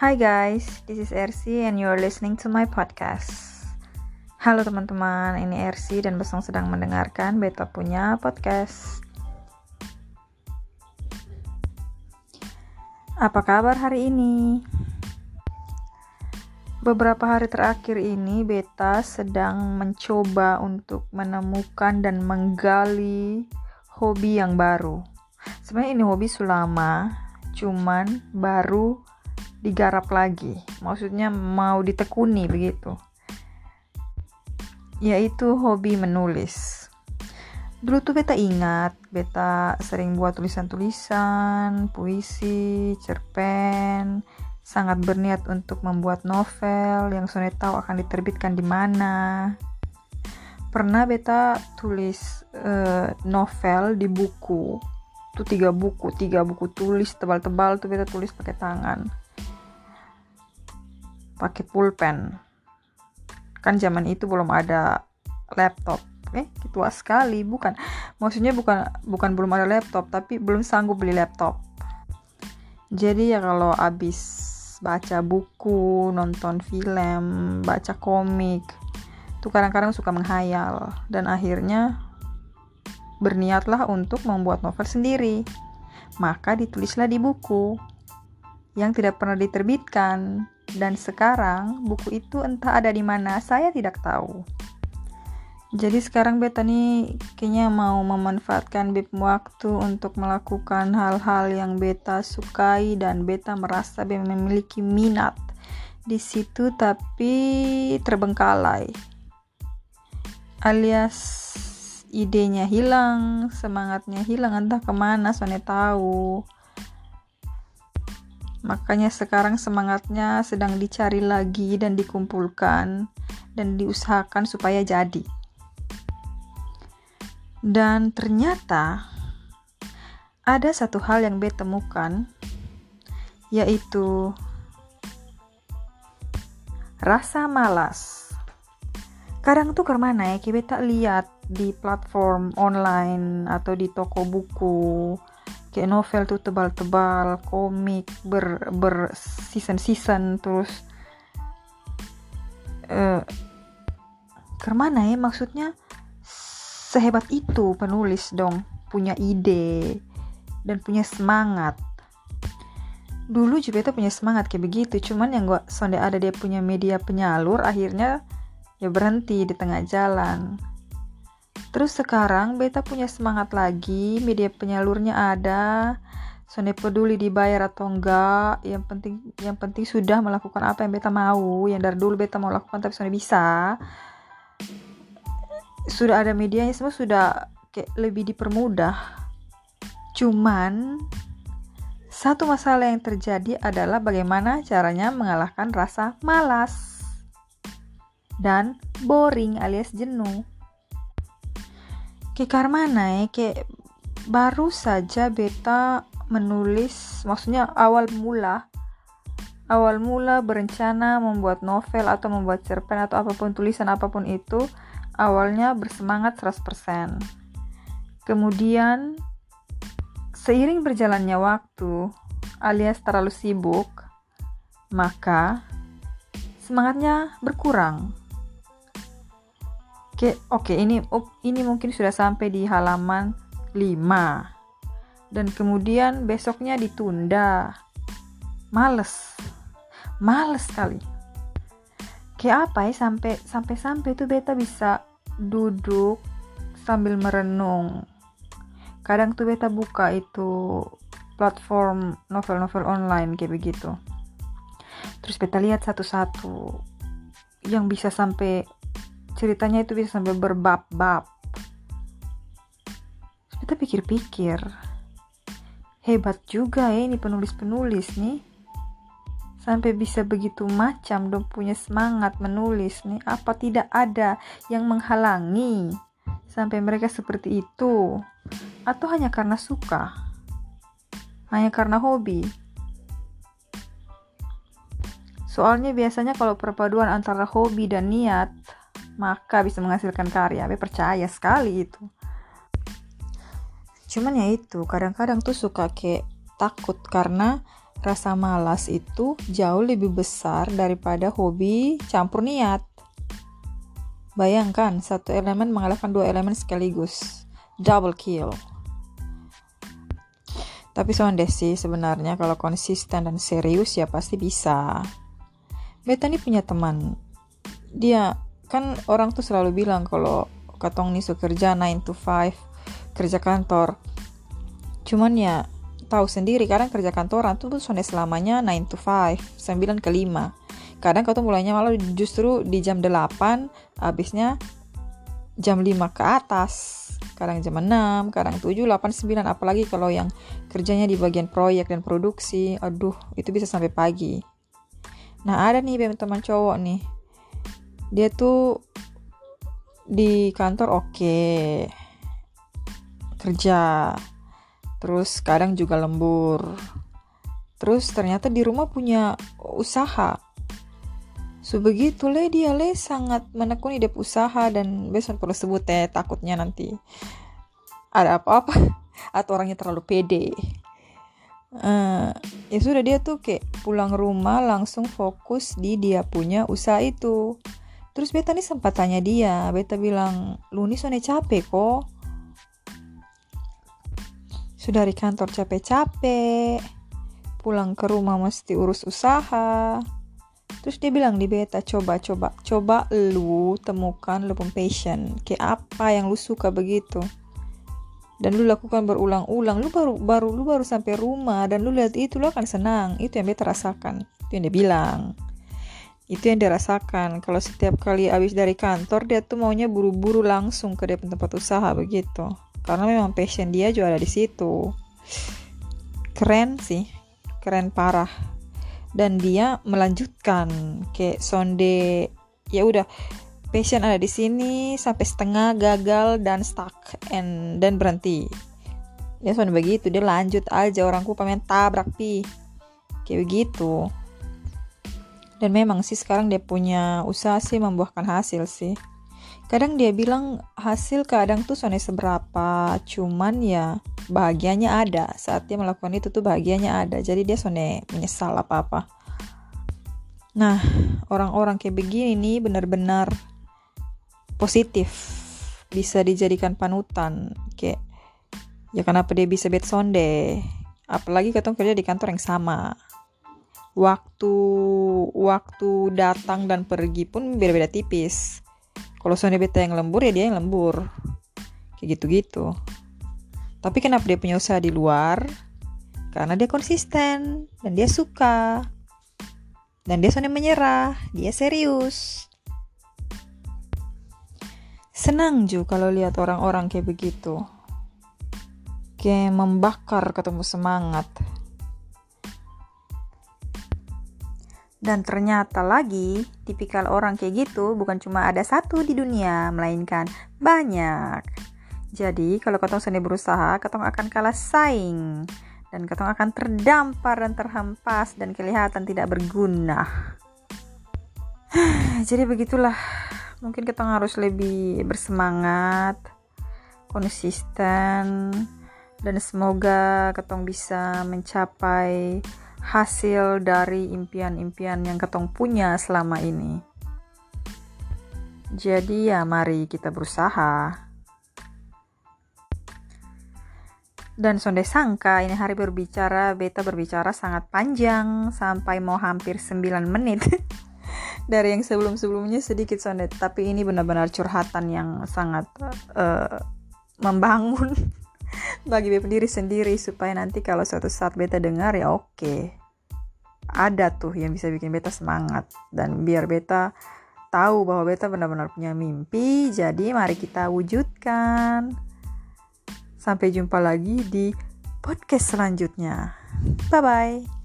Hi guys, this is Ersi and you're listening to my podcast. Halo teman-teman, ini Ersi dan Besong sedang mendengarkan Beta punya podcast. Apa kabar hari ini? Beberapa hari terakhir ini Beta sedang mencoba untuk menemukan dan menggali hobi yang baru. Sebenarnya ini hobi sudah lama, cuman baru digarap lagi. Maksudnya mau ditekuni begitu. Yaitu hobi menulis. Dulu tuh beta ingat beta sering buat tulisan-tulisan puisi cerpen. Sangat berniat untuk membuat novel yang Sone tahu akan diterbitkan di mana. Pernah beta tulis uh, novel di buku. Tuh tiga buku tiga buku tulis tebal-tebal tuh beta tulis pakai tangan pakai pulpen. Kan zaman itu belum ada laptop. Eh tua sekali bukan. Maksudnya bukan bukan belum ada laptop tapi belum sanggup beli laptop. Jadi ya kalau abis baca buku nonton film baca komik tuh kadang-kadang suka menghayal. Dan akhirnya berniatlah untuk membuat novel sendiri. Maka ditulislah di buku yang tidak pernah diterbitkan dan sekarang buku itu entah ada di mana, saya tidak tahu. Jadi sekarang beta nih kayaknya mau memanfaatkan bib waktu untuk melakukan hal-hal yang beta sukai dan beta merasa beta memiliki minat di situ tapi terbengkalai. Alias idenya hilang, semangatnya hilang entah ke mana, soalnya tahu. Makanya sekarang semangatnya sedang dicari lagi dan dikumpulkan dan diusahakan supaya jadi. Dan ternyata ada satu hal yang beta temukan yaitu rasa malas. Kadang tuh ke mana ya, kita lihat di platform online atau di toko buku kayak novel tuh tebal-tebal komik ber ber season season terus uh, ke mana ya maksudnya? Sehebat itu penulis dong punya ide dan punya semangat. Dulu juga itu punya semangat kayak begitu cuman yang gua sonde ada dia punya media penyalur akhirnya ya berhenti di tengah jalan Terus sekarang beta punya semangat lagi, media penyalurnya ada. Sone peduli dibayar atau enggak, yang penting yang penting sudah melakukan apa yang beta mau, yang dari dulu beta mau lakukan tapi Sone bisa. Sudah ada medianya semua sudah kayak lebih dipermudah. Cuman satu masalah yang terjadi adalah bagaimana caranya mengalahkan rasa malas dan boring alias jenuh kayak Karmana ya kayak baru saja beta menulis maksudnya awal mula awal mula berencana membuat novel atau membuat cerpen atau apa pun tulisan apa pun itu awalnya bersemangat 100% kemudian seiring berjalannya waktu alias terlalu sibuk maka semangatnya berkurang Oke, oke ini oh, ini mungkin sudah sampai di halaman 5. Dan kemudian besoknya ditunda. Males. Males sekali. Kayak apa ya sampai sampai sampai tuh beta bisa duduk sambil merenung. Kadang tuh beta buka itu platform novel-novel online kayak begitu. Terus beta lihat satu-satu yang bisa sampai ceritanya itu bisa sampai berbab-bab. Kita pikir-pikir hebat juga ya ini penulis-penulis nih. Sampai bisa begitu macam dong punya semangat menulis nih. Apa tidak ada yang menghalangi sampai mereka seperti itu? Atau hanya karena suka? Hanya karena hobi? Soalnya biasanya kalau perpaduan antara hobi dan niat maka bisa menghasilkan karya. Be percaya sekali itu. Cuman ya itu, kadang-kadang tuh suka kayak takut karena rasa malas itu jauh lebih besar daripada hobi campur niat. Bayangkan satu elemen mengalahkan dua elemen sekaligus. Double kill. Tapi soalnya sih sebenarnya kalau konsisten dan serius ya pasti bisa. Beta nih punya teman. Dia kan orang tuh selalu bilang kalau katong nih kerja 9 to 5 kerja kantor. Cuman ya tahu sendiri kadang kerja kantoran tuh sonde selamanya 9 to 5 9 ke 5 kadang kau tuh mulainya malah justru di jam 8 habisnya jam 5 ke atas. Kadang jam 6 kadang 7 8 9 apalagi kalau yang kerjanya di bagian proyek dan produksi aduh itu bisa sampai pagi. Nah ada nih teman cowok nih dia tuh di kantor oke. Okay. kerja. Terus kadang juga lembur. Terus ternyata di rumah punya usaha. Sebegitu le dia le. Sangat menekuni dia usaha dan besok perlu sebut ya takutnya nanti ada apa-apa atau orangnya terlalu pede. Uh, ya sudah dia tuh kayak pulang rumah langsung fokus di dia punya usaha itu terus beta nih sempat tanya dia beta bilang lu nih soalnya capek kok sudah di kantor capek-capek, pulang ke rumah mesti urus usaha. Terus dia bilang di beta, coba, coba, coba lu temukan lu passion. Kayak apa yang lu suka begitu. Dan lu lakukan berulang-ulang. Lu baru, baru, lu baru sampai rumah dan lu lihat itu lu akan senang. Itu yang beta rasakan. Itu yang dia bilang. Itu yang dia rasakan. Kalau setiap kali habis dari kantor, dia tuh maunya buru-buru langsung ke dia tempat usaha begitu. Karena memang passion dia juga ada di situ. Keren sih. Keren parah. Dan dia melanjutkan. Kayak sonde ya udah passion ada di sini sampai setengah gagal dan stuck and dan berhenti. Dia sonde begitu. Dia lanjut aja. Orangku tabrak pi. Kayak begitu dan memang sih sekarang dia punya usaha sih membuahkan hasil sih. Kadang dia bilang hasil kadang tuh soalnya seberapa cuman ya bahagianya ada. Saat dia melakukan itu tuh bahagianya ada. Jadi dia soalnya menyesal apa apa nah orang-orang kayak begini nih benar-benar positif. Bisa dijadikan panutan. Kayak ya kenapa dia bisa bet sonde? Apalagi ketemu kerja di kantor yang sama waktu waktu datang dan pergi pun beda-beda tipis. Kalau Sony beta yang lembur ya dia yang lembur. Kayak gitu-gitu. Tapi kenapa dia punya usaha di luar? Karena dia konsisten dan dia suka. Dan dia Sony menyerah dia serius. Senang juga kalau lihat orang-orang kayak begitu. Kayak membakar ketemu semangat Dan ternyata lagi, tipikal orang kayak gitu bukan cuma ada satu di dunia, melainkan banyak. Jadi, kalau ketong sendiri berusaha, ketong akan kalah saing. Dan ketong akan terdampar dan terhempas dan kelihatan tidak berguna. Jadi begitulah. Mungkin kita harus lebih bersemangat, konsisten, dan semoga ketong bisa mencapai hasil dari impian-impian yang ketong punya selama ini. Jadi ya mari kita berusaha. Dan sonde sangka ini hari berbicara, beta berbicara sangat panjang sampai mau hampir 9 menit. Dari yang sebelum-sebelumnya sedikit sonde, tapi ini benar-benar curhatan yang sangat uh, membangun. bagi beta diri sendiri supaya nanti kalau suatu saat beta dengar ya oke. Ada tuh yang bisa bikin beta semangat. Dan biar beta tahu bahwa beta benar-benar punya mimpi jadi mari kita wujudkan. Sampai jumpa lagi di podcast selanjutnya. Bye bye